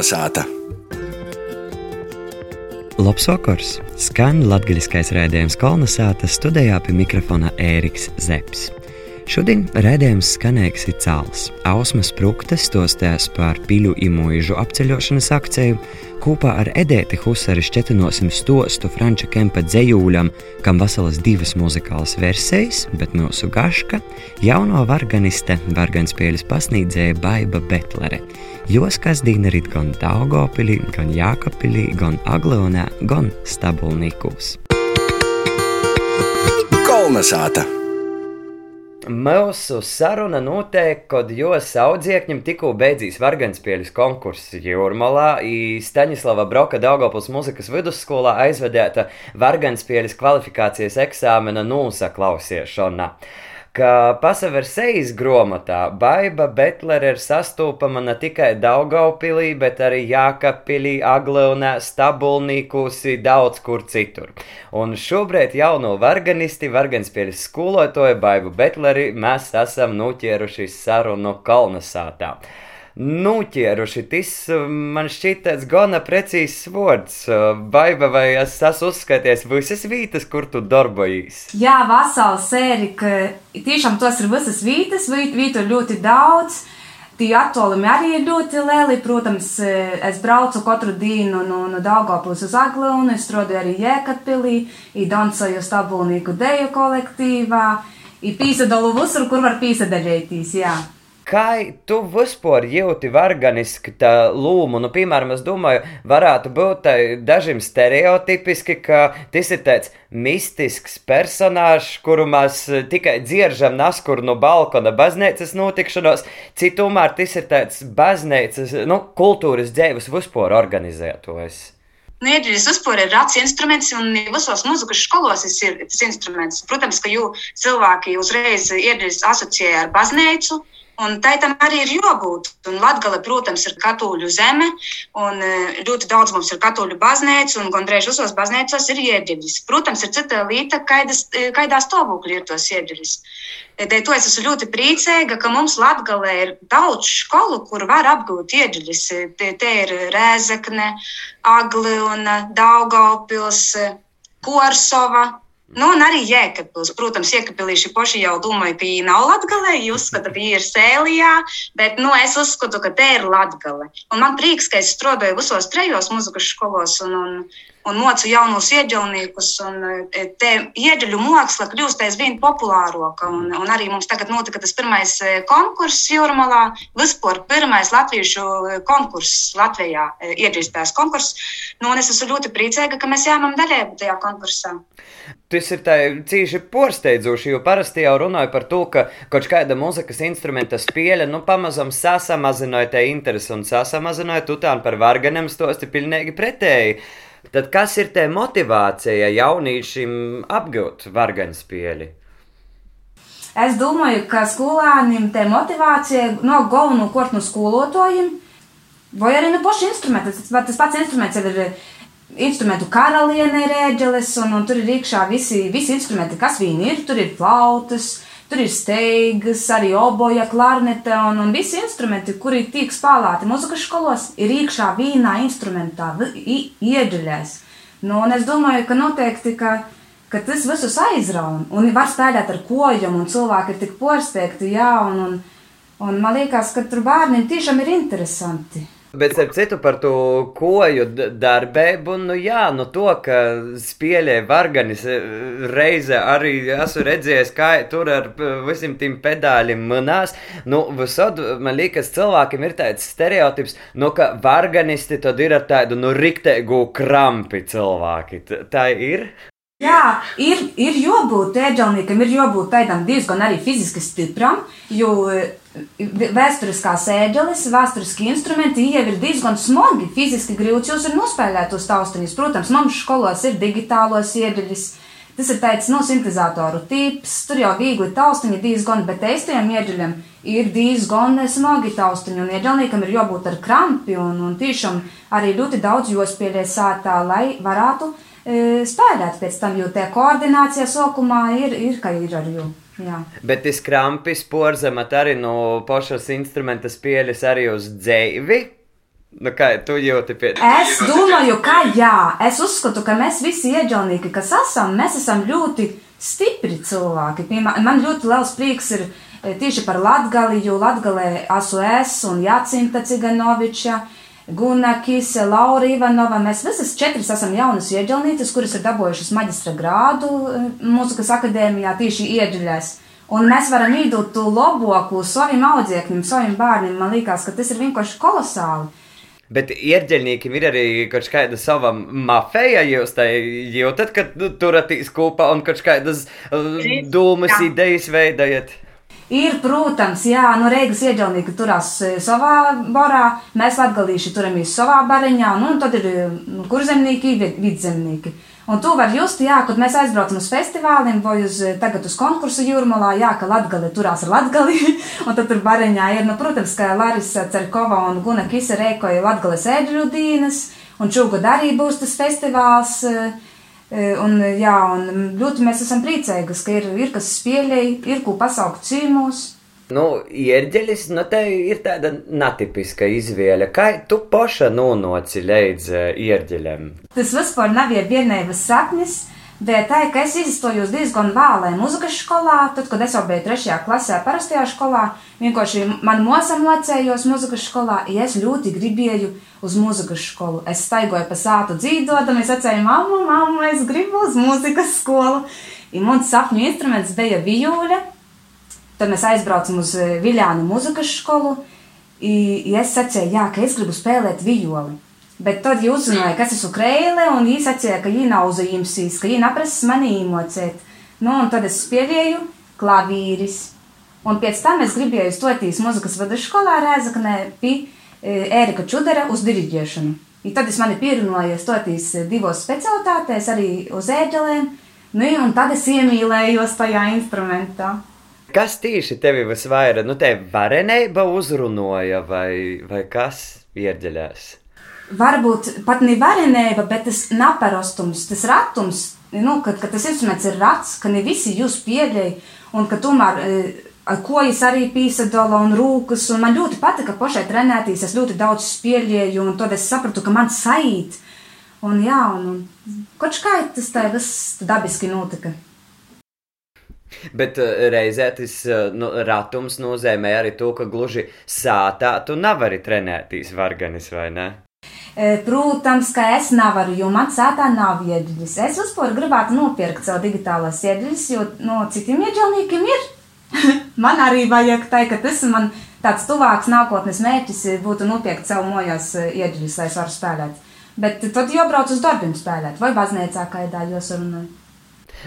Kalnasāta! Labs vakars! Skan latgaļiskais rēdījums Kalnasāta studijā pie mikrofona Ēriks Zepsi. Šodien redzējums skanēgs ir cēls. Ausmas spruktes stostās par piļu imūžu apceļošanas akciju, kopā ar Edēti Husari šķetinosim stostu Franča Kempa dzējūļam, kam veselas divas muzikālas versijas, bet mūsu gaška jauno varganiste, varganspēļas pasniedzēja Baiba Betlere. Jos kasdīna rit gan Daugopilī, gan Jākapilī, gan Agleonē, gan Stabulnīkūs. Kolnesāta! Mūsu saruna notiek, kad jūs audziekņiem tikko beidzīs Varganspēļas konkurss Jūrmalā, Staņislava Broka Daugopils muzikas vidusskolā aizvedēta Varganspēļas kvalifikācijas eksāmena nūsaklausīšana ka pasaver sejas grāmatā Baiva Betlere ir sastopama ne tikai Daugaupilī, bet arī Jākapilī, Agleunē, Stabulnīkūsī, daudz kur citur. Un šobrīd jauno varganisti, varganspēļas skolotāju Baivu Betleri mēs esam noķēruši sarunu Kalnasātā nuķēruši. Tas man šķiet gana precīzs vārds. Baiba, vai es esmu uzskaities visas vietas, kur tu darbojies? Jā, vasāla sēri, ka tiešām tos ir visas vietas, vietu ļoti daudz. Tie attālumi arī ir ļoti lieli. Protams, es braucu katru dienu no, no Daugopils uz Aglonu, es strādāju arī Jēkatpilī, dancoju stabulnieku deju kolektīvā, ir pīsadalu visur, kur var pīsadaļēties, jā. Kā tu vispār jūti varganiski tā lūmu? Nu, piemēram, es domāju, varētu būt dažiem stereotipiski, ka tas ir tāds mistisks personāžs, kuru mēs tikai dzieržam naskuru no balkona baznīcas notikšanos, citumēr tas ir tāds baznīcas, nu, kultūras dzēvis vispār organizētojs. Nu, Ieģeļas uzpūra ir rats instruments, un visos muzikas skolos ir tas instruments. Protams, ka jū cilvēki uzreiz ieģeļas asociē ar baznīcu, Un tai tam arī ir jābūt. Un Latvija, protams, ir katoļu zeme, un e, ļoti daudz mums ir katoļu baznīca, un gandrīz visos baznīcās ir ieģeļas. Protams, ir cita lieta, kaidas, e, stāvoklī ir tos ieģeļas. Dēļ to es esmu ļoti priecīga, ka mums Latvijā ir daudz skolu, kur var apgūt ieģeļas. Te, te ir Rēzekne, Agliona, Daugaupils, Korsova. Nu, un arī Jēkabils. Protams, Jēkabīlīši paši jau domāja, ka viņi nav latgalē, viņi uzskata, ka viņi ir sēlijā, bet nu, es uzskatu, ka te ir latgale. Un man prieks, ka es strādāju visos trejos muzikas skolos un, un, un mocu jaunus ieģelniekus. E, ieģeļu māksla kļūst aizvien populārāka. Un, un arī mums tagad notika tas pirmais e, konkurss Jūrmalā. Vispār pirmais latviešu e, konkurss Latvijā, ieģeļspējas konkurss. Nu, es esmu ļoti priecīga, ka mēs jāmam daļēbu tajā konkursā. Tas ir cīši porsteidzoši, jo parasti jau runāju par to, ka kaut kāda muzikas instrumenta spēle, nu, pamazam sasamazināja te interesi un sasamazināja tutānu par varganiem stosti pilnīgi pretēji. Tad kas ir tā motivācija jauniešiem apgūt varganspēli? Es domāju, ka skolāniem tā motivācija no galvenokārt no skolotājiem, vai arī no paša instrumenta. Tas, tas pats instruments ir instrumentu karaliene ir ēģeles, un, un tur ir iekšā visi, visi instrumenti, kas viņi ir. Tur ir flautas, Tur ir steigas, arī oboja, klarnete un, un visi instrumenti, kuri tiek spēlēti muzikas skolos, ir iekšā vienā instrumentā, iedziļās. Nu, un es domāju, ka noteikti, ka, ka tas visus aizraun un var spēlēt ar kojam, un cilvēki ir tik porsteigti, jā, un, un, un man liekas, ka tur bērniem tiešām ir interesanti. Bet ar citu par to koju darbību, nu jā, nu to, ka spēlē varganis e, reize arī esmu redzējis, kā tur ar visiem tiem pedāļiem manās. Nu, visod, man liekas, cilvēkiem ir tāds stereotips, nu, ka varganisti tad ir ar tādu, nu, riktēgu krampi cilvēki. Tā ir? Jā, ir, ir jābūt ēģelniekam, ir jābūt tādam diezgan arī fiziski stipram, jo vēsturiskās ēģeles, vēsturiski instrumenti jau ir diezgan smagi, fiziski grūti jūs ir nospēlēt tos taustiņus. Protams, mums skolos ir digitālos ēģeļus. Tas ir tāds no sintēzatoru tips, tur jau viegli taustiņi diezgan, bet eistajam ieģeļam ir diezgan smagi taustiņi, un ieģelniekam ir jābūt ar krampi, un, un tiešām arī ļoti daudz jospēlē sātā, lai varētu E, spēlēt pēc tam, jo tā koordinācija sākumā ir, ir ka ir ar jums. Jā. Bet tas krampis porzemat arī no pašas instrumenta spēles arī uz dzēvi. Nu, kā tu jūti pie Es domāju, ka jā, es uzskatu, ka mēs visi ieģelnieki, kas esam, mēs esam ļoti stipri cilvēki. Piemēram, man ļoti liels prieks ir e, tieši par Latgali, jo Latgalē esmu es un Jācinta Ciganoviča. Guna Kise, Laura Ivanova. Mēs visas četras esam jaunas ieģelnītes, kuras ir dabūjušas maģistra grādu e, mūzikas akadēmijā tieši ieģeļēs. Un mēs varam iedot to labāko saviem audzēkņiem, saviem bērniem. Man liekas, ka tas ir vienkārši kolosāli. Bet ierģeļniekiem ir arī kaut kāda sava mafija, jūs tā jūtat, ka nu, turatīs kopā un kaut kādas uh, dūmas idejas veidojat. Ir, protams, jā, no Reigas ieģelnieki turās e, savā barā, mēs latgalīši turamies savā bariņā, nu, un tad ir nu, kurzemnieki, vidzemnieki. Un to var just, jā, kad mēs aizbraucam uz festivāliem vai uz, eh, tagad uz konkursu jūrmalā, jā, ka Latgali turās ar Latgali, un tad tur bareņā ir, nu, protams, ka Larisa Cerkova un Guna Kisa rēkoja Latgales ēdļu dīnas, un šogad arī būs tas festivāls, eh, un, jā, un ļoti mēs esam priecēgas, ka ir, ir kas spēlēja, ir ko pasaukt cīmos. Nu, ierģeļis, nu, te ir tāda netipiska izvēle. Kā tu paša nonāci līdz uh, ierģeļam? Tas vispār nav vienības sapnis, bet tā, ka es izstojos diezgan vēlē muzikas skolā, tad, kad es jau biju trešajā klasē parastajā skolā, vienkārši man mosam lecējos muzikas skolā, ja es ļoti gribēju uz muzikas skolu. Es staigoju pa sātu dzīdodam, es atcēju, mamma, mamma, es gribu uz muzikas skolu. Un mans sapņu instruments bija vijūļa. Tad mēs aizbraucam uz eh, Viljānu muzikas skolu. Ja es sacīju, jā, ka es gribu spēlēt violi. Bet tad viņi uzzināja, kas esmu krēle, un viņi sacīja, ka viņi nav uzījumsīs, ka viņi neprasa mani iemocēt. Nu, un tad es spēlēju klavīris. Un pēc tam es gribēju stoties muzikas vidusskolā Rēzaknē pie Ērika Čudera uz diriģēšanu. I tad es mani pierunāju stoties divos specialitātēs, arī uz ēģelēm. Nu, un tad es iemīlējos tajā instrumentā. Kas tieši tevi visvairāk, nu, te varenība uzrunoja vai, vai kas ierģeļās? Varbūt pat ne varenība, bet tas naparastums, tas ratums, nu, kad, kad tas instruments ir rats, ka ne visi jūs pieļauj, un ka tomēr ar kojas arī pīsadala un rūkas, un man ļoti patika pašai trenēties, es ļoti daudz spēļēju, un tad es sapratu, ka man saīt, un jā, un, un kaut kā tas tā viss dabiski notika. Bet uh, reizē tas uh, nu, ratums nozīmē arī to, ka gluži sātā tu nevari trenēties varganis, vai ne? E, protams, ka es nevaru, jo man sātā nav ieģeļas. Es vispār gribētu nopirkt savu digitālās ieģeļas, jo no citiem ieģelniekiem ir. man arī vajag tā, ka tas man tāds tuvāks nākotnes mērķis būtu nopirkt savu mojās e, ieģeļas, lai es varu spēlēt. Bet tad jau brauc uz darbiem spēlēt, vai baznīcā kaidā jūs runājat.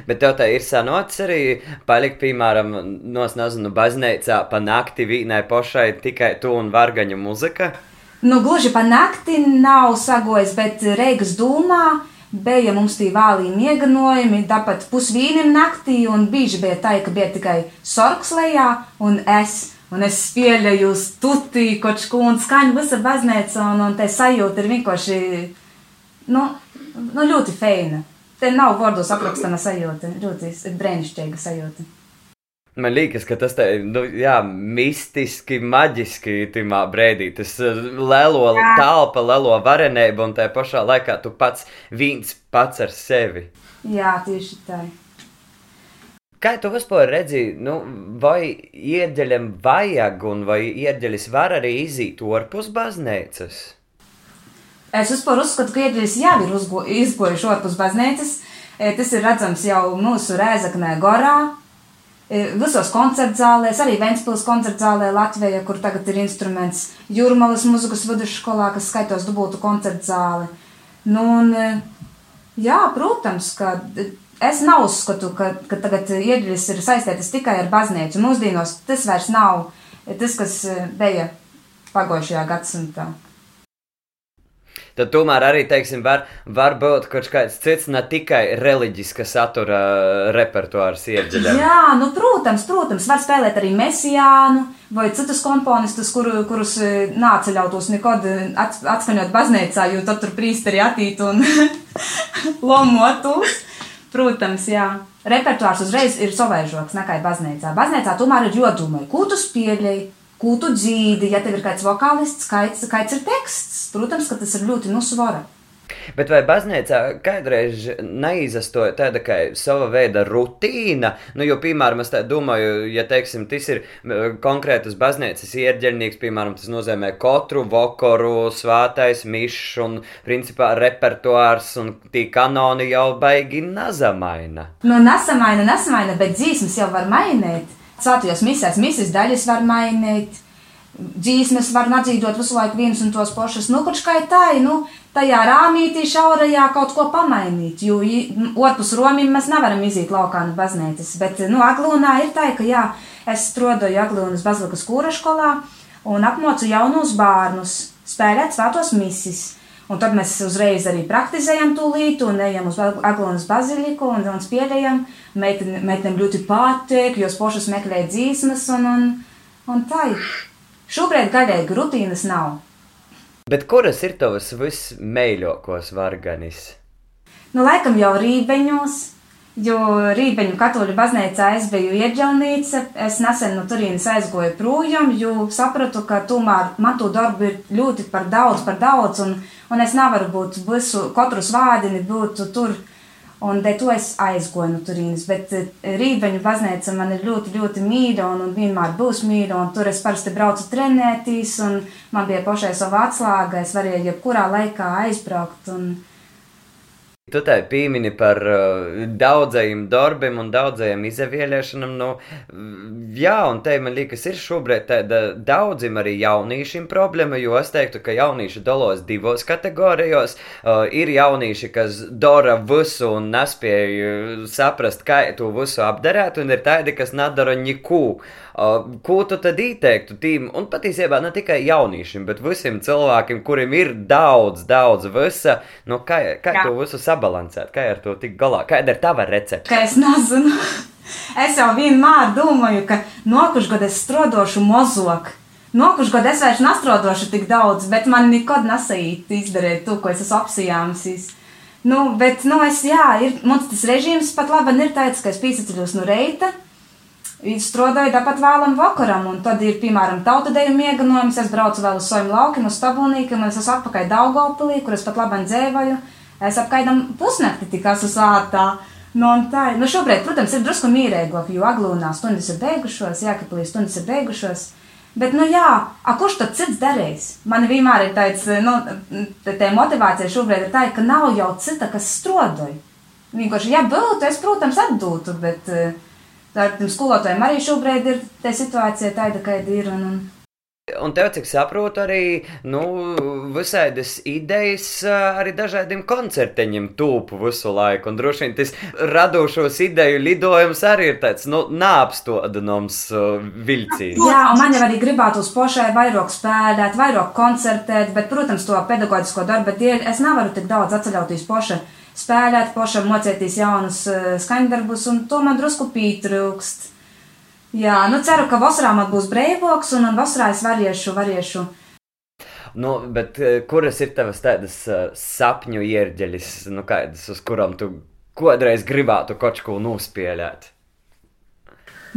Bet tev tā ir sanots arī palikt, piemēram, nos nezinu, baznīcā pa nakti vīnai pošai tikai tu un vargaņu muzika? Nu, gluži pa nakti nav sagojis, bet Reigas dūmā bija mums tie vālī mieganojumi, tāpat pusvīnim naktī, un bieži bija tā, ka bija tikai sorks lejā un es. Un es spēlēju uz tuti, kaut ko un skaņu visa baznīca, un, un te sajūta ir vienkārši, nu, nu ļoti feina. Te nav vārdos aprakstama sajūta. Ļoti brīnišķīga sajūta. Man liekas, ka tas ir nu, jā, mistiski, maģiski tajā brīdī. Tas uh, lielo telpa, lielo varenību, un tajā pašā laikā tu pats viens pats ar sevi. Jā, tieši tā. Kā tu vispār redzi, nu, vai ieģeļam vajag, un vai ieģeļis var arī iziet ārpus baznīcas? Es vispār uzskatu, ka Iedļas jau ir izgojuši ārpus baznīcas. E, tas ir redzams jau mūsu Rēzaknē Gorā, visos koncertzālēs, arī Ventspils koncertzālē Latvijā, kur tagad ir instruments Jūrmalas muzikas vidusskolā, kas skaitos dubultu koncertzāli. Nu, un, e, jā, protams, ka es nav uzskatu, ka, ka tagad Iedļas ir saistītas tikai ar baznīcu. Mūsdienos tas vairs nav tas, kas bija pagājušajā gadsimtā tad tomēr arī, teiksim, var, var būt kaut kāds cits, ne tikai reliģiska satura repertuārs iedziļināts. Jā, nu, protams, protams, var spēlēt arī mesijānu vai citus komponistus, kur, kurus e, nāca ļautos nekad e, atskaņot baznīcā, jo tad tur prīsteri atīt un lomotos. Protams, jā. Repertuārs uzreiz ir savaižoks nekā baznīcā. Baznīcā tomēr ir jodomai, ko tu spēļēji, ko tu dzīvi, ja tev ir kāds vokālists, kāds, kāds ir teksts. Protams, ka tas ir ļoti nusvara. Bet vai baznīcā kādreiz neizastoja tāda kā sava veida rutīna? Nu, jo, piemēram, es domāju, ja teiksim, tas ir konkrētas baznīcas ierģelnieks, piemēram, tas nozīmē katru vokoru, svētais mišs un, principā, repertuārs un tī kanoni jau baigi nazamaina. Nu, nesamaina, nesamaina, bet dzīsmas jau var mainīt. Svētajos misēs misijas daļas var mainīt dzīsmes var nadzīvot visu laiku vienus un tos pašus. Nu, kurš kā tā, nu, tajā rāmītī šaurajā kaut ko pamainīt, jo orpus romim mēs nevaram iziet laukā no baznīcas. Bet, nu, Aglūnā ir tā, ka, jā, es strodoju Aglūnas bazilikas kūra skolā un apmocu jaunus bērnus spēlēt svētos misis. Un tad mēs uzreiz arī praktizējam to lītu un ejam uz Aglūnas baziliku un, un spēlējam. Meitenēm ļoti patīk, jo spošas meklē dzīsmas un, un, un tā. Šobrīd gaļēji rutīnas nav. Bet kuras ir tavas vismīļākās varganis? Nu, laikam jau rībeņos, jo rībeņu katoļu baznīcā es biju ieģelnīca. Es nesen no turienes aizgoju projām, jo sapratu, ka tomēr man to darbu ir ļoti par daudz, par daudz, un, un es nevaru būt visu, katru svādini būt tur Un dēļ to es aizgoju no turienes. Bet eh, Rīgaņu baznīca man ir ļoti, ļoti mīļa un, un vienmēr būs mīļa. Tur es parasti braucu trenēties, un man bija pašai sava atslēga. Es varēju jebkurā laikā aizbraukt. Un, Tu tā pīmini par uh, daudzajiem darbiem un daudzajiem izvēlēšanām. Nu, jā, un te man liekas, ir šobrīd tāda daudziem arī jauniešiem problēma, jo es teiktu, ka jaunieši dalos divos kategorijos. Uh, ir jaunieši, kas dara visu un nespēja saprast, kā to visu apdarēt, un ir tādi, kas nedara neko. Uh, ko tu tad ieteiktu tīm, un patiesībā ne tikai jauniešiem, bet visiem cilvēkiem, kuriem ir daudz, daudz visa, nu, kā, kā Jā. to visu sabalansēt, kā ar to tikt galā, kāda ir tava recepte? Ka es nezinu. Es jau vienmēr domāju, ka nākušajā gadā es strādāšu mozog. Nākušajā gadā es vairs nestrādāšu tik daudz, bet man nekad nesait izdarīt to, ko es esmu apsijāmis. Nu, bet, nu, es, jā, ir, mums tas režīms pat labi ir tāds, ka es pīsaceļos no reita, strādāju tāpat vēlam vakaram, un tad ir, piemēram, tautadēju mieganojums, es braucu vēl uz saviem laukiem, uz stabulnīkiem, un es esmu atpakaļ Daugavpilī, kur es pat labam dzēvoju, es apkaidam pusnakti tik esmu sātā. Nu, tā, nu šobrīd, protams, ir drusku mīrēgāk, jo aglūnā stundas ir beigušos, jākapilī stundas ir beigušos, bet, nu jā, a kurš tad cits darīs? Man vienmēr ir tāds, nu, tā motivācija šobrīd ir tā, ka nav jau cita, kas strodoja. Vienkārši, ja būtu, es, protams, atdūtu, bet, uh, Tādiem skolotājiem arī šobrīd ir tā situācija tāda, kāda ir. Un, un... Un tev, cik saprotu, arī nu, visādas idejas arī dažādiem koncerteņiem tūpu visu laiku. Un droši vien tas radošos ideju lidojums arī ir tāds nu, nāpstodams vilciens. Jā, un man jau arī gribētu uz pošai vairāk spēlēt, vairāk koncertēt, bet, protams, to pedagoģisko darba dēļ es nevaru tik daudz atceļauties pošai spēlēt, pašam mocēties jaunus uh, skaņdarbus, un to man drusku pietrūkst. Jā, nu ceru, ka vasarā man būs brīvāks, un vasarā es varēšu, varēšu. Nu, bet uh, kuras ir tavas tādas uh, sapņu ierģeļas, nu, kādas, uz kurām tu kādreiz gribētu kaut ko nospēlēt?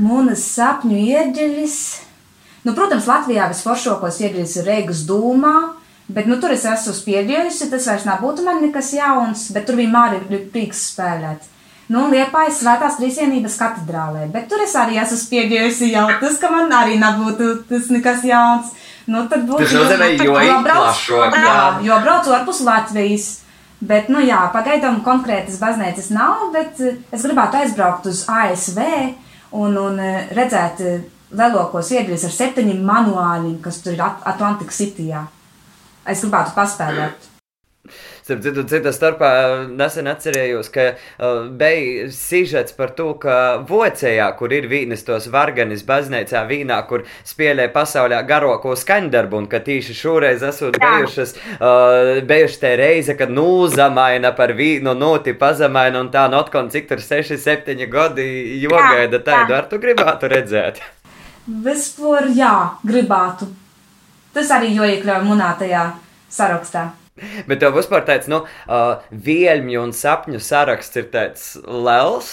Mūnas sapņu ierģeļas. Nu, protams, Latvijā visforšākos ierģeļas ir Reigas dūmā, Bet nu, tur es esmu spieģējusi, tas vairs nebūtu man nekas jauns, bet tur vienmēr ir prieks spēlēt. Nu, Liepājas svētās trīsienības katedrālē, bet tur es arī esmu spieģējusi jau tas, ka man arī nebūtu tas nekas jauns. Nu, tad būtu. Nozīmē, jo, jo braucu, jā, jo braucu ārpus Latvijas. Bet, nu jā, pagaidām konkrētas baznīcas nav, bet eh, es gribētu aizbraukt uz ASV un, un eh, redzēt eh, lielākos iedļus ar septiņiem manuāļiem, kas tur ir Atlantika Cityjā es gribētu paspēlēt. Starp citu, cita starpā nesen atcerējos, ka uh, bija sižets par to, ka Vocējā, kur ir vīnes tos varganis baznīcā vīnā, kur spēlē pasaulē garoko skaņdarbu, un ka tīši šoreiz esot bijušas, uh, bijuši te reize, kad nūzamaina par vīnu, noti pazamaina, un tā notkon, cik tur 6, 7 gadi jogaida tādu, ar tu gribētu redzēt? Vispār jā, gribētu. Tas arī jāiekļauj manā tajā sarakstā. Bet tev vispār tāds, nu, uh, vielņu un sapņu saraksts ir tāds liels?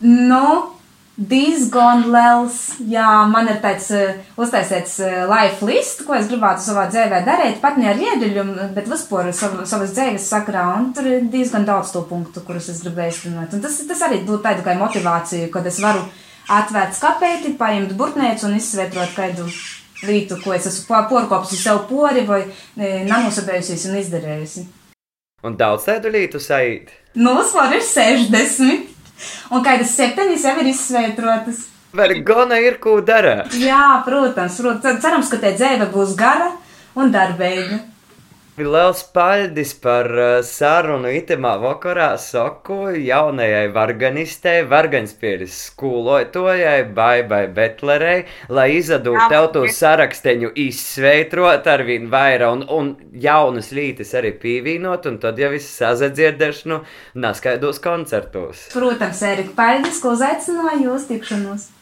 Nu, diezgan liels. Jā, man ir tāds uh, uztaisīts uh, life list, ko es gribētu savā dzīvē darīt, pat ne ar ieduļu, bet vispār sav, savas dzīves sakrā. Un tur ir diezgan daudz to punktu, kurus es gribēju. Un tas, tas arī būtu tāda kā motivācija, kad es varu atvērt skapēti, paņemt burtnēcu un izsvietrot kādu lietu, ko es esmu porkopusi sev pori vai e, namusabējusies un izdarējusi. Un daudz tādu lietu sajūt? Nu, svars ir 60 un kādas septiņas jau ir izsveitrotas. Vai gana ir ko darīt? Jā, protams, protams. Cerams, ka te dzīve būs gara un darbīga. Liels paldies par uh, sarunu itemā vakarā saku jaunajai varganistei, varganspieris skolotojai, Baibai Betlerei, lai izadūtu tev to saraksteņu izsveitrot ar vien vairāk un, un jaunas lītes arī pīvīnot, un tad jau viss sazadzirdēšanu naskaidos koncertos. Protams, Erika, paldies, ko uzaicināju uz tikšanos.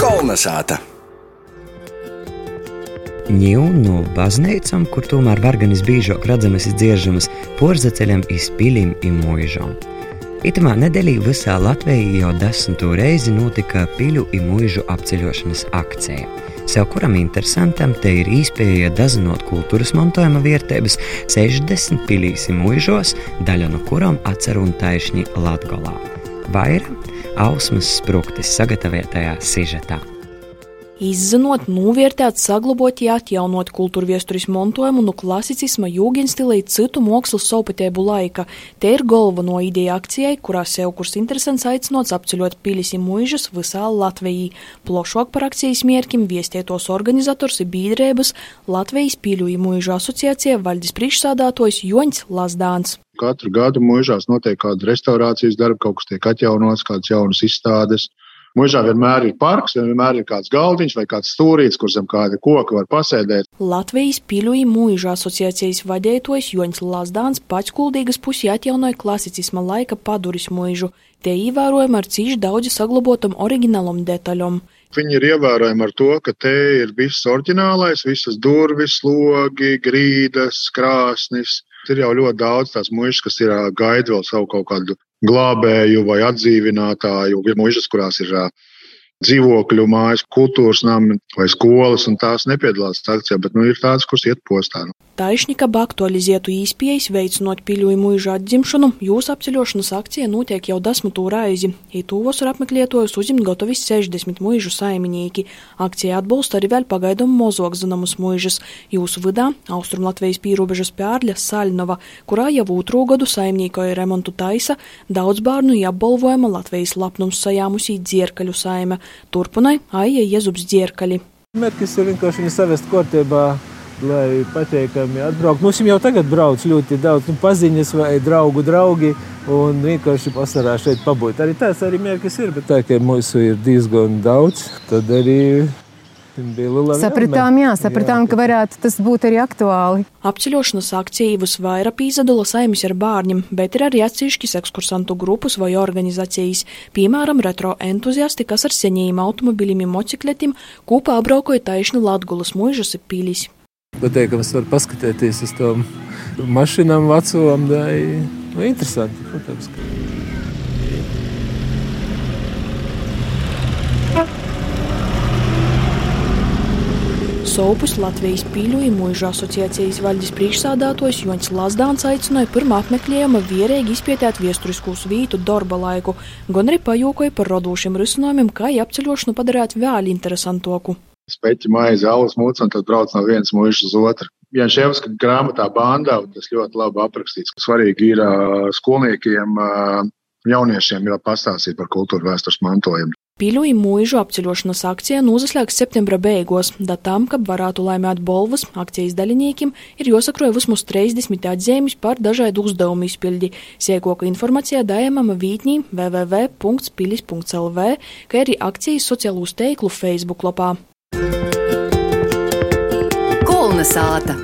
Kolnesāta! Ņūnu no baznīcām, kur tomēr varganis biežāk redzamas izdziežamas porzaceļam izpilim imūžam. Itamā nedēļā visā Latvijā jau desmito reizi notika piļu imūžu apceļošanas akcija. Sev kuram interesantam te ir īspēja dazinot kultūras mantojuma vērtības 60 pilīs imūžos, daļa no kurām atcer un taišņi Latgolā. Vaira Ausmas spruktis sagatavotajā sižetā. Izzinot, novērtēt, saglabāt, atjaunot kultūra viesturis montojumu no klasicisma jūgenstila līdz citu mākslas saupatēbu laika. Te ir galveno ideja akcijai, kurā sev kurs interesants aicinots apceļot pilis un mūžas visā Latvijā. Plošāk par akcijas mērķim viestietos organizators ir biedrības Latvijas pīļu un mūžu asociācija valdes priekšsādātojs Joņs Lazdāns. Katru gadu mūžās notiek kāda restaurācijas darba, kaut kas tiek atjaunots, kādas jaunas izstādes. Mūžā vienmēr ir parks, vienmēr ir kāds galdiņš vai kāds stūrītis, kur zem kāda koka var pasēdēt. Latvijas piļuju mūža asociācijas vadītājs Joņs Lazdāns pats kuldīgas pusi atjaunoja klasicisma laika paduris mūžu. Tie ievērojami ar cīši daudzi saglabotam oriģinālam detaļam. Viņi ir ievērojami ar to, ka te ir viss oriģinālais, visas durvis, logi, grīdas, krāsnis. Ir jau ļoti daudz tās muižas, kas ir gaida vēl savu kaut kādu glābēju vai atdzīvinātāju, mužas, kurās ir dzīvokļu mājas, kultūras nami vai skolas, un tās nepiedalās akcijā, bet nu, ir tādas, kuras iet postā. Nu. Taisnikaba aktualizētu īspējas, veicinot piļuju mūža atdzimšanu, jūsu apceļošanas akcija notiek jau desmito reizi. Ītūvos ar apmeklētojus uzimt gatavi 60 mūžu saimnieki. Akcija atbalsta arī vēl pagaidām mozog zināmus mūžas. Jūsu vidā Austrum Latvijas pīrobežas pērļa Saļnova, kurā jau otro gadu saimniekoja remontu taisa, daudz bērnu apbalvojama Latvijas lapnums sajāmusī dzierkaļu saime. Turpinai Aija Jezubs dzierkaļi. Mērķis ir vienkārši savest kārtībā lai pateikami atbrauktu. Mums jau tagad brauc ļoti daudz nu, paziņas vai draugu draugi. Un vienkārši vasarā šeit pabūt. Arī tas arī mērķis ir, bet tā kā mūsu ir diezgan daudz, tad arī Sapratām, jā, sapratām, jā, ka varētu tas būt arī aktuāli. Apceļošanas akcija visvairāk pīzadula saimis ar bērniem, bet ir arī atsevišķas ekskursantu grupas vai organizācijas, piemēram, retro entuziasti, kas ar seniem automobiļiem un motocikletiem kopā apbraukoja taisni Latgulas mūžas pīlis. Pateikams, var paskatīties uz tām mašīnām, vecām. Nu, interesanti, protams. Sopus Latvijas pīļu mūža asociācijas valdes priekšsādātājs Joņs Lazdāns aicināja pirmā apmeklējuma vierīgi izpētēt viesturiskos vītu darba laiku, gan arī pajokoja par radošiem risinājumiem, kā apceļošanu padarīt vēl interesantāku speķi, maizi, alus, mūcis, un tad brauc no vienas mūžas uz otru. Janšēvska grāmatā Bandā tas ļoti labi aprakstīts. Svarīgi ir skolniekiem, jauniešiem jau pastāstīt par kultūra vēstures mantojumu. Pīļuju mūžu apceļošanas akcija nozaslēgs septembra beigās, datām, ka varētu laimēt bolvas akcijas daļiniekiem, ir jāsakroja vismaz 30 atzīmes par dažādu uzdevumu izpildi. Siekoka informācija dājamama vītnī www.pilis.lv, kā arī akcijas sociālūs teiklu Facebook lapā. Kolnesāta!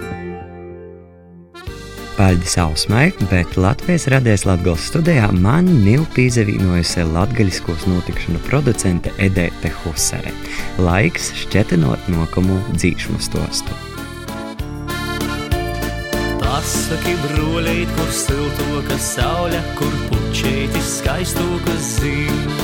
Paldies Ausmai, bet Latvijas radies Latvijas studijā man nav pīzavīnojusi latgaļiskos notikšanu producente Edēte Husare. Laiks šķetinot nokamu dzīšmu stostu. Pasaki, broļīt, kur siltoka saule, kur pučētis skaistoka zīme.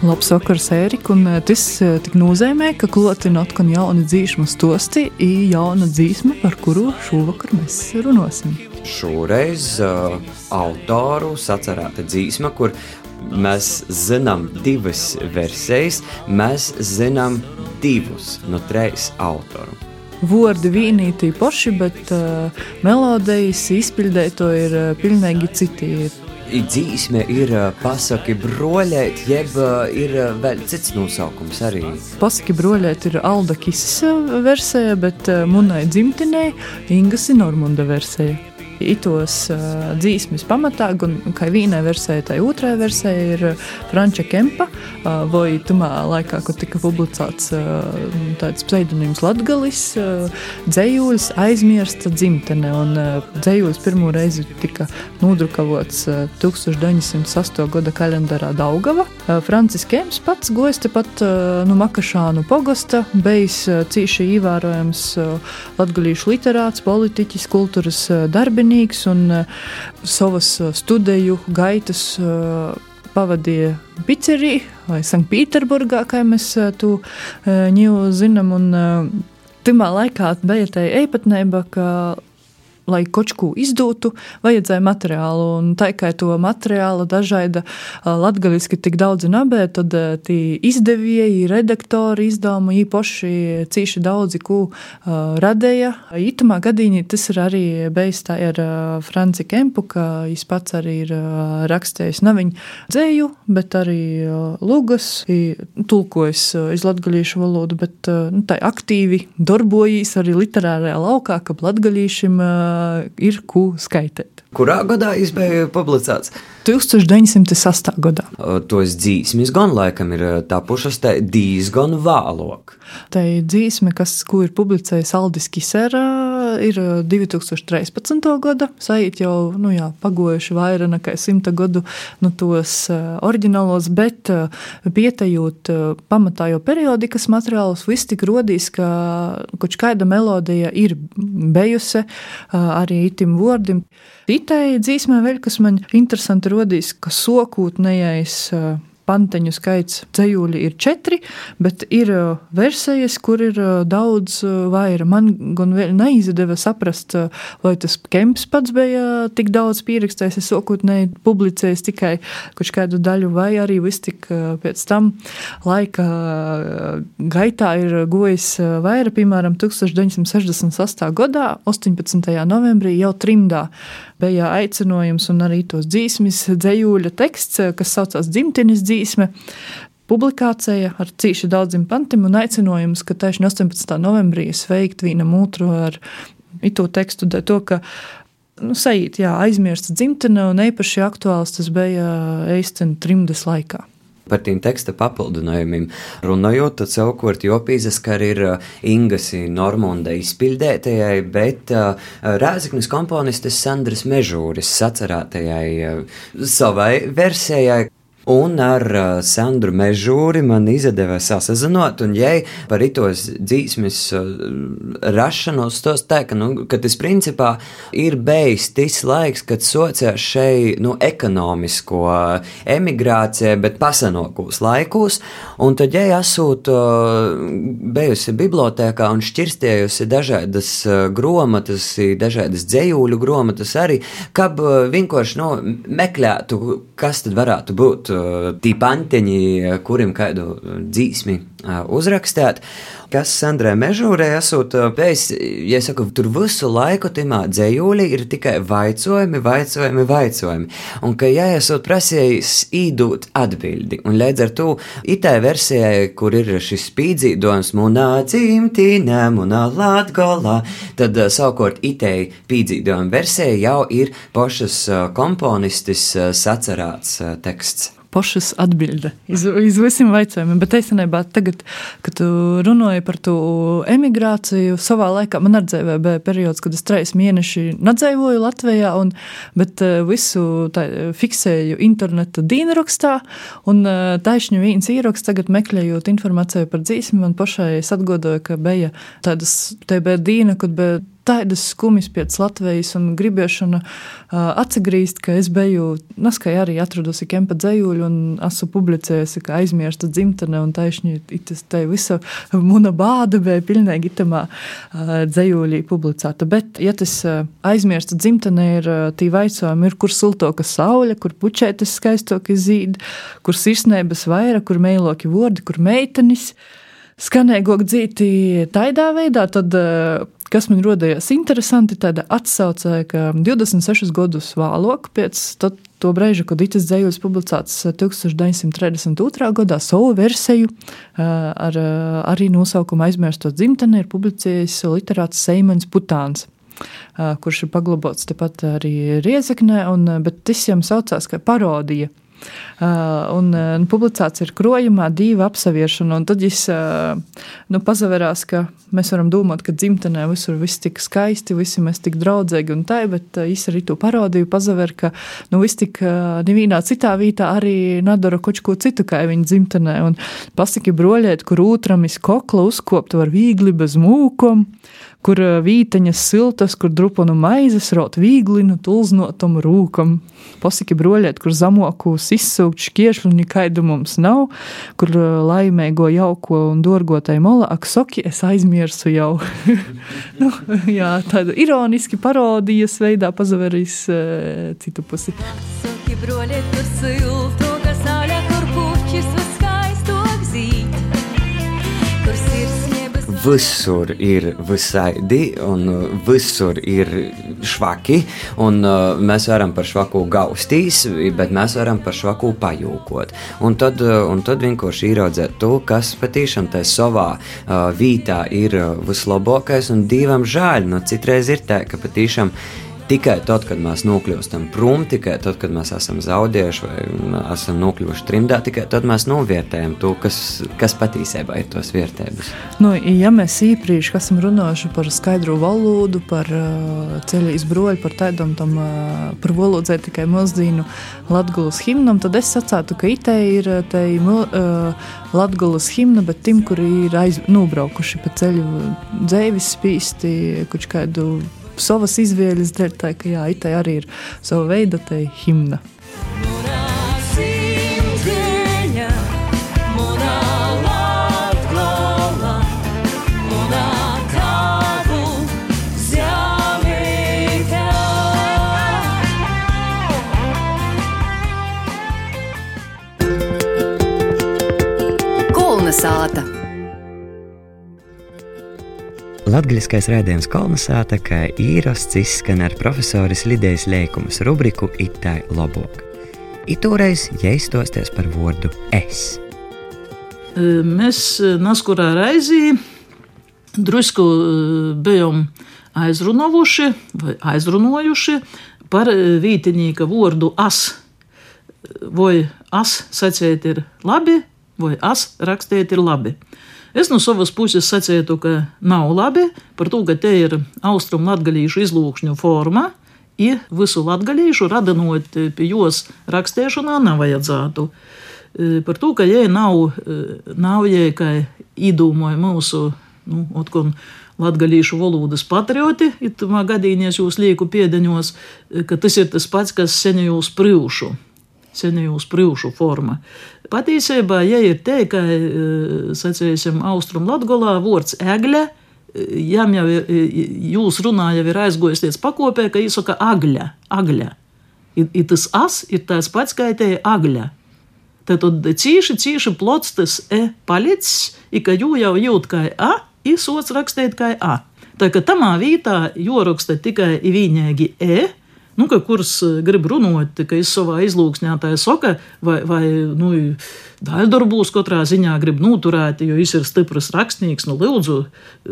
Labs vakars, Ērika, eh, tas eh, tik nozīmē, ka klotina atkal jauna dzīsma stosti, ir jauna dzīsma, par kuru šovakar mēs runāsim. Šoreiz uh, autoru sacerēta dzīsma, kur mēs zinām divas versijas, mēs zinām divus no trejas autoru. Vārdi vienīgi paši, bet uh, melodijas izpildēto ir uh, pilnīgi citi dzīsme ir pasaki broļēt, jeb ir vēl cits nosaukums arī. Pasaki broļēt ir Alda Kisas versija, bet munai dzimtenē Ingas ir Normunda versija itos uh, dzīsmes pamatā, gan kā vienai versijai, tai otrai versijai ir Franča Kempa, uh, vai tumā laikā, kad tika publicēts uh, tāds pseidonīms Latgalis, uh, dzējūlis aizmirsta dzimtene, un uh, dzējūlis pirmo reizi tika nodrukavots uh, 1908. gada kalendārā Daugava. Uh, Francis Kems pats gojas tepat uh, no Makašānu pogosta, bijis uh, cīši ievērojams latgalīšu literāts, politiķis, kultūras vainīgs un savas studiju gaitas pavadīja Picerī vai Sanktpēterburgā, kā mēs to ņēmu zinām. Un, Timā laikā bija tā īpatnība, ka lai kaut ko izdotu, vajadzēja materiālu. Un tā kā to materiālu dažāda latgaļiski tik daudz nabē, tad tie izdevēji, redaktori izdevumi īpaši cīši daudzi, ko uh, radēja. Itamā gadījumā tas ir arī bijis tā ar uh, Franci Kempu, ka viņš pats arī ir uh, rakstījis neviņu dzēju, bet arī lugas, tulkojis iz latgaļīšu valodu, bet nu, tā aktīvi darbojas arī literārajā laukā, ka latgaļīšiem uh, ir ko skaitīt. Kurā gadā bija publicēts? 1908. gadā. Tos dzīsmis gan laikam ir tapušas diezgan vēlāk. Tā dzīsme, kas, ko ir publicējis Aldis Kisera, ir 2013. gada. Sajūt jau nu jā, pagojuši vairāk nekā simta gadu no tos oriģinālos, bet pietējot pamatā jau periodikas materiālus, viss tik rodīs, ka kaut kāda melodija ir bijusi arī itim vārdim. Itai dzīsmē vēl, kas man interesanti rodīs, ka sokūtnējais panteņu skaits dzējūļi ir četri, bet ir uh, versijas, kur ir uh, daudz uh, vairāk. Man gan vēl neizdeva saprast, vai tas Kemps pats bija tik daudz pierakstējis, es sākotnēji publicējis tikai kaut kādu daļu, vai arī viss tik pēc tam laika gaitā ir gojis vairāk, piemēram, 1968. gadā, 18. novembrī jau trimdā bija aicinājums un arī tos dzīsmis dzējūļa teksts, kas saucās dzimtenes dzīsme publikācija ar cīši daudziem pantiem un aicinājums, ka tieši 18. novembrī sveikt vienam otru ar itu tekstu, to, ka nu, sajūt, jā, aizmirsta dzimtene un īpaši aktuāls tas bija Eistena trimdes laikā par tiem teksta papildinājumiem. Runājot, tad savukārt jopīzes, ka ir uh, Ingasi Normunda izpildētajai, bet uh, Rēzaknis komponistes Sandras Mežūris sacerētajai uh, savai versijai, Un ar uh, Sandru Mežūri man izdevās sasazinot, un jai par itos dzīsmes uh, rašanos tos tā, ka, nu, ka tas principā ir bijis tas laiks, kad sociās šeit, nu, ekonomisko uh, emigrācija, bet pasenokūs laikos, un tad jai esot uh, bijusi bibliotēkā un šķirstējusi dažādas uh, gromatas, dažādas dzējūļu gromatas arī, kab uh, vienkārši, nu, meklētu, kas tad varētu būt tī panteņi, kuriem kādu dzīsmi uzrakstīt. Kas Sandrē Mežūrē esot pēc, ja saku, tur visu laiku timā dzējūlī ir tikai vaicojumi, vaicojumi, vaicojumi. Un ka ja esot prasījis īdūt atbildi, un līdz ar to itai versijai, kur ir šis spīdzīdojums munā dzimtīnē, munā latgolā, tad savukārt itai pīdzīdojuma versija jau ir pošas komponistis sacerāts teksts pašas atbilde iz, iz visiem jautājumiem. Bet īstenībā, tagad, kad tu runāji par to emigrāciju, savā laikā man arī bija periods, kad es trīs mēneši nedzēvoju Latvijā, un, bet eh, visu tā, fiksēju interneta dīnrakstā. Un eh, taisņu viens ieraksts, tagad meklējot informāciju par dzīsmi, man pašai atgodoja, ka bija tādas, te bija dīna, kad bija tādas skumjas pēc Latvijas un gribēšana atgriezt, ka es biju, naskai arī atradusi kempa dzējuļu un esmu publicējusi, ka aizmirsta dzimtene un taisni, tas te visa muna bāda bija pilnīgi itamā dzējuļī publicēta. Bet, ja tas aizmirsta dzimtene ir tī vaicojumi, ir kur siltoka saule, kur pučētas skaistoki zīd, kur sirsnēbas vaira, kur meiloki vordi, kur meitenis. Uh, skanēgok dzīti tādā veidā, tad, kas man rodējās interesanti, tāda atsaucē, ka 26 gadus vēlāk, pēc to brīža, kad itis dzējulis publicēts 1932. gadā, savu versiju ar arī nosaukumu aizmirstot dzimteni ir publicējis literāts Seimans Putāns kurš ir paglabāts tepat arī Riezeknē, un, bet tas jau saucās kā parodija. Uh, un, un publicēts ir krojumā divu apseviešanu, un tad es uh, nu, pazaverās, ka mēs varam domāt, ka dzimtenē visur viss tik skaisti, visi mēs tik draudzīgi un tā, bet uh, es arī to parodīju, pazaver, ka nu, viss tik nevienā citā vietā arī nadara kaut ko citu, kā viņa dzimtenē, un pasaki broļēt, kur otram iz kokla uzkopt var viegli bez mūkom, kur vīteņas siltas, kur drupanu maizes raut vīglinu tulznotam rūkam. Pasaki broļēt, kur zamokūs izsūkt šķiešļu, nekaidu mums nav, kur laimēgo jauko un dorgotai mola, ak, soki, es aizmirsu jau. nu, jā, tāda ironiski parodijas veidā pazaverīs e, citu pusi. Soki broļēt, kur siltu, visur ir visaidi, un uh, visur ir švaki. Un, uh, mēs varam par švaku gaustīs, bet mēs varam par švaku pajūkot. Un tad, uh, un tad vienkārši ieraudzēt to, kas patiešām tajā savā uh, vītā ir uh, vislabākais. Un divam žēl, nu citreiz ir tā, ka patiešām tikai tad, kad mēs nokļūstam prom, tikai tad, kad mēs esam zaudējuši vai esam nokļuvuši trimdā, tikai tad mēs novērtējam to, kas, kas patiesībā ir tos vērtības. Nu, ja mēs īpaši esam runājuši par skaidru valodu, par uh, ceļu izbroļu, par tādam tam, uh, par valodzē tikai mazdīnu latgulas himnam, tad es sacātu, ka itē ir te uh, latgulas himna, bet tim, kuri ir aiz, nobraukuši pa ceļu dzēvis spīsti, kuč kādu savas izvēles dēļ, tā ka jā, itai arī ir sava veida te himna. Kalnasāta! Latgaliskais rādījums kolonizēta, kā īrasts izskan ar profesoris Lidijas Lēkumas rubriku Itai Lobok. Itūreiz jāizstosties par vārdu es. Mēs naskurā raizī drusku bijām aizrunojuši vai aizrunojuši par vītinīka vārdu as. Vai as sacēt ir labi, vai as rakstīt ir labi. Es no savas puses sacītu, ka nav labi par to, ka te ir austrumu latgadījušu izlūkšņu forma. Ja visu latgadījušu radinot pie jos rakstēšanā nevajadzētu. E, par to, ka jai nav, e, nav jai, kā īdūmoja mūsu, nu, otkun, latgadījušu valodas patrioti, itamā gadījumā jūs lieku piedeņos, e, ka tas ir tas pats, kas senjūs prīvšu senjūs prūšu forma. Patiesībā, ja ir te, ka, e, sacīsim, austrum latgolā vārds egļa, e, jām jau ir, e, jūs runā jau ir aizgojis līdz pakopē, ka izsaka agļa, agļa. I, i tas as ir tās pats, te agļa. Tad cīši, cīši plots tas e palicis, i ka jū jau jūt kā a, izsots rakstīt kā a. Tā kā tamā vītā joraksta tikai vienīgi e, nu, ka kurš eh, grib runāt, ka es savā izlūksnē tā saka, vai, vai nu, daļdarbūs katrā ziņā grib noturēt, jo viņš ir stiprs rakstnieks, nu, lūdzu,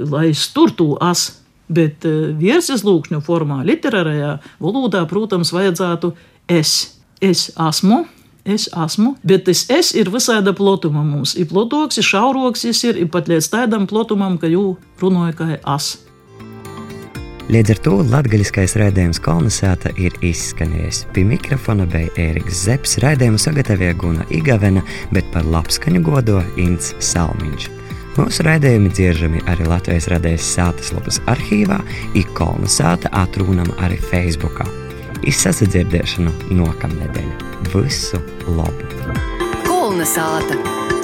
lai es tur to as. Bet eh, virsizlūkšņu formā, literārajā valodā, protams, vajadzētu es. Es esmu, es esmu, bet tas es ir visāda plotuma mums. Ir plotoks, ir šauroks, ir, pat līdz tādam plotumam, ka jū runāja kā es. Līdz ar to latgaļiskais raidījums kolonizēta ir izskanējis. Pie mikrofona bija Ēriks Zepsi, raidījumu sagatavoja Guna Igavena, bet par labskaņu godo Ints Salmiņš. Mūsu raidījumi dzieržami arī Latvijas radējas sātas lapas arhīvā, ir kolonizēta atrūnama arī Facebookā. Izsadzirdēšanu nākamnedēļ. Visu labu! Kolonizēta!